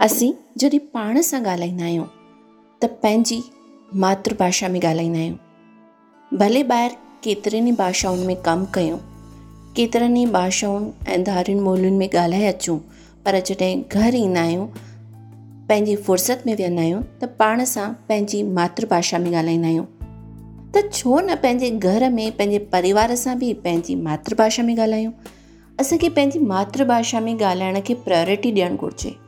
असीं जॾहिं पाण सां ॻाल्हाईंदा आहियूं, त पंहिंजी मातृभाषा में ॻाल्हाईंदा आहियूं। भले ॿाहिरि केतिरनि ई भाषाउनि में कमु कयूं, केतिरनि ई भाषाउनि ऐं धारियुनि ॿोलियुनि में ॻाल्हाए अचूं, पर जॾहिं घरु ईंदा आहियूं, पंहिंजी फ़ुर्सत में विहंदा आहियूं, त पाण सां पंहिंजी मातृभाषा में ॻाल्हाईंदा आहियूं। त छो न पंहिंजे घर में, पंहिंजे परिवार सां बि पंहिंजी मातृभाषा में ॻाल्हायूं? असांखे पंहिंजी मातृभाषा में ॻाल्हाइण खे प्रायोरिटी ॾियणु घुरिजे।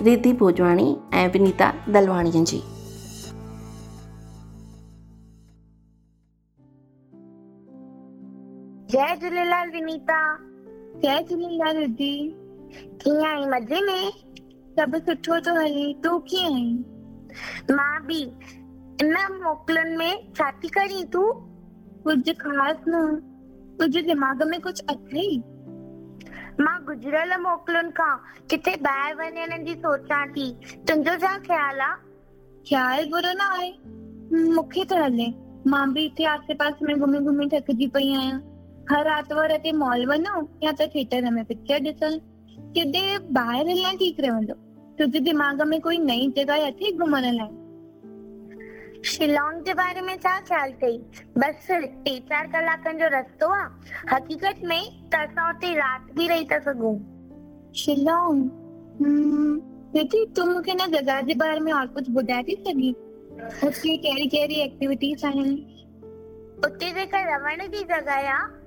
रिधी भोजवाणी ऐं विनीता दलवाणीअ जी। जय झूलेलाल विनीता। जय झूलेलाल रिधी कीअं आई मज़े में? सभु सुठो थो हले। तूं कीअं आहीं? माँ बि इन मोकलुनि में छा थी करी तूं? कुझु ख़ासि न। तुंहिंजे दिमाग़ में कुझु अथई माँ गुज़िरियल मोकलुनि खां किथे ॿाहिरि वञण जी सोचां थी? तुंहिंजो छा ख़्यालु आहे ख़्यालु बुरो न आहे। मूंखे त हले। माँ बि हिते आसे पासे में घुमी घुमी थकिजी पई आहियाँ। हर आर्तवार ते मॉल वञो या त थिएटर में पिक्चर ॾिसण। किथे ॿाहिरि हलणु ठीकु रहंदो। तुंहिंजे दिमाग़ में कोई नई जॻह अथई घुमण लाइ? शिलोंग जे बारे में छा ख़्याल अथई बसि टे चारि कलाकनि जो रस्तो आहे हक़ीक़त में त असां हुते राति बि रही था सघूं शिलोंग? दीदी तूं मूंखे हिन जॻह जे बारे में और कुझु ॿुधाए थी सघीं उते कहिड़ी कहिड़ी एक्टिविटीज़ आहिनि उते जेका रहण जी जॻह आहे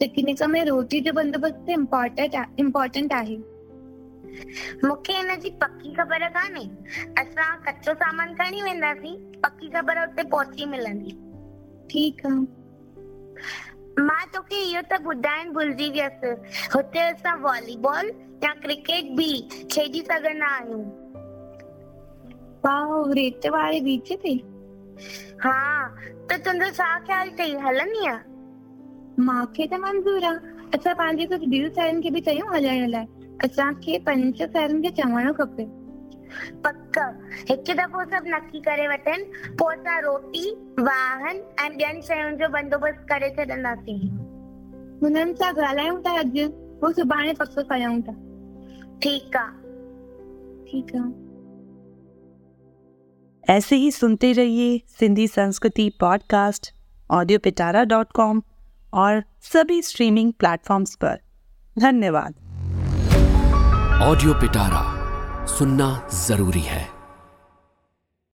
पिकनिक में रोटी जो बंदोबस्तु इम्पोर्टेंट इम्पोर्टेंट आहे मूंखे हिन जी पकी ख़बर कान्हे असां कचो सामान खणी वेंदासीं पकी ख़बर उते पहुची मिलंदी ठीकु आहे माँ तोखे इहो त ॿुधाइण भुलिजी वियसि हुते असां वॉलीबॉल या क्रिकेट बि खेॾी सघंदा आहियूं रेत वारे बीच ते हा, त तुंहिंजो छा ख़्यालु अथई हलंदी आहे मूंखे त मंज़ूर आहे असां पंहिंजे कुझु ॿियूं साहेड़ियुनि खे बि चयूं हलण लाइ। असांखे पंज साहेड़ियुनि खे चवणो खपे। पक। हिकु दफ़ो सभु नकी करे वठनि। पोइ असां रोटी वाहन ऐं ॿियनि शयुनि जो बंदोबस्तु करे छॾंदासीं। हुननि सां ॻाल्हायूं था अॼु। पोइ सुभाणे पक कयूं था। ठीकु आहे ठीकु आहे ऐसे ही सुनते रहिए सिंधी संस्कृति podcast audio Pitara dot com और सभी स्ट्रीमिंग प्लेटफॉर्म्स पर। धन्यवाद। ऑडियो पिटारा सुनना ज़रूरी है।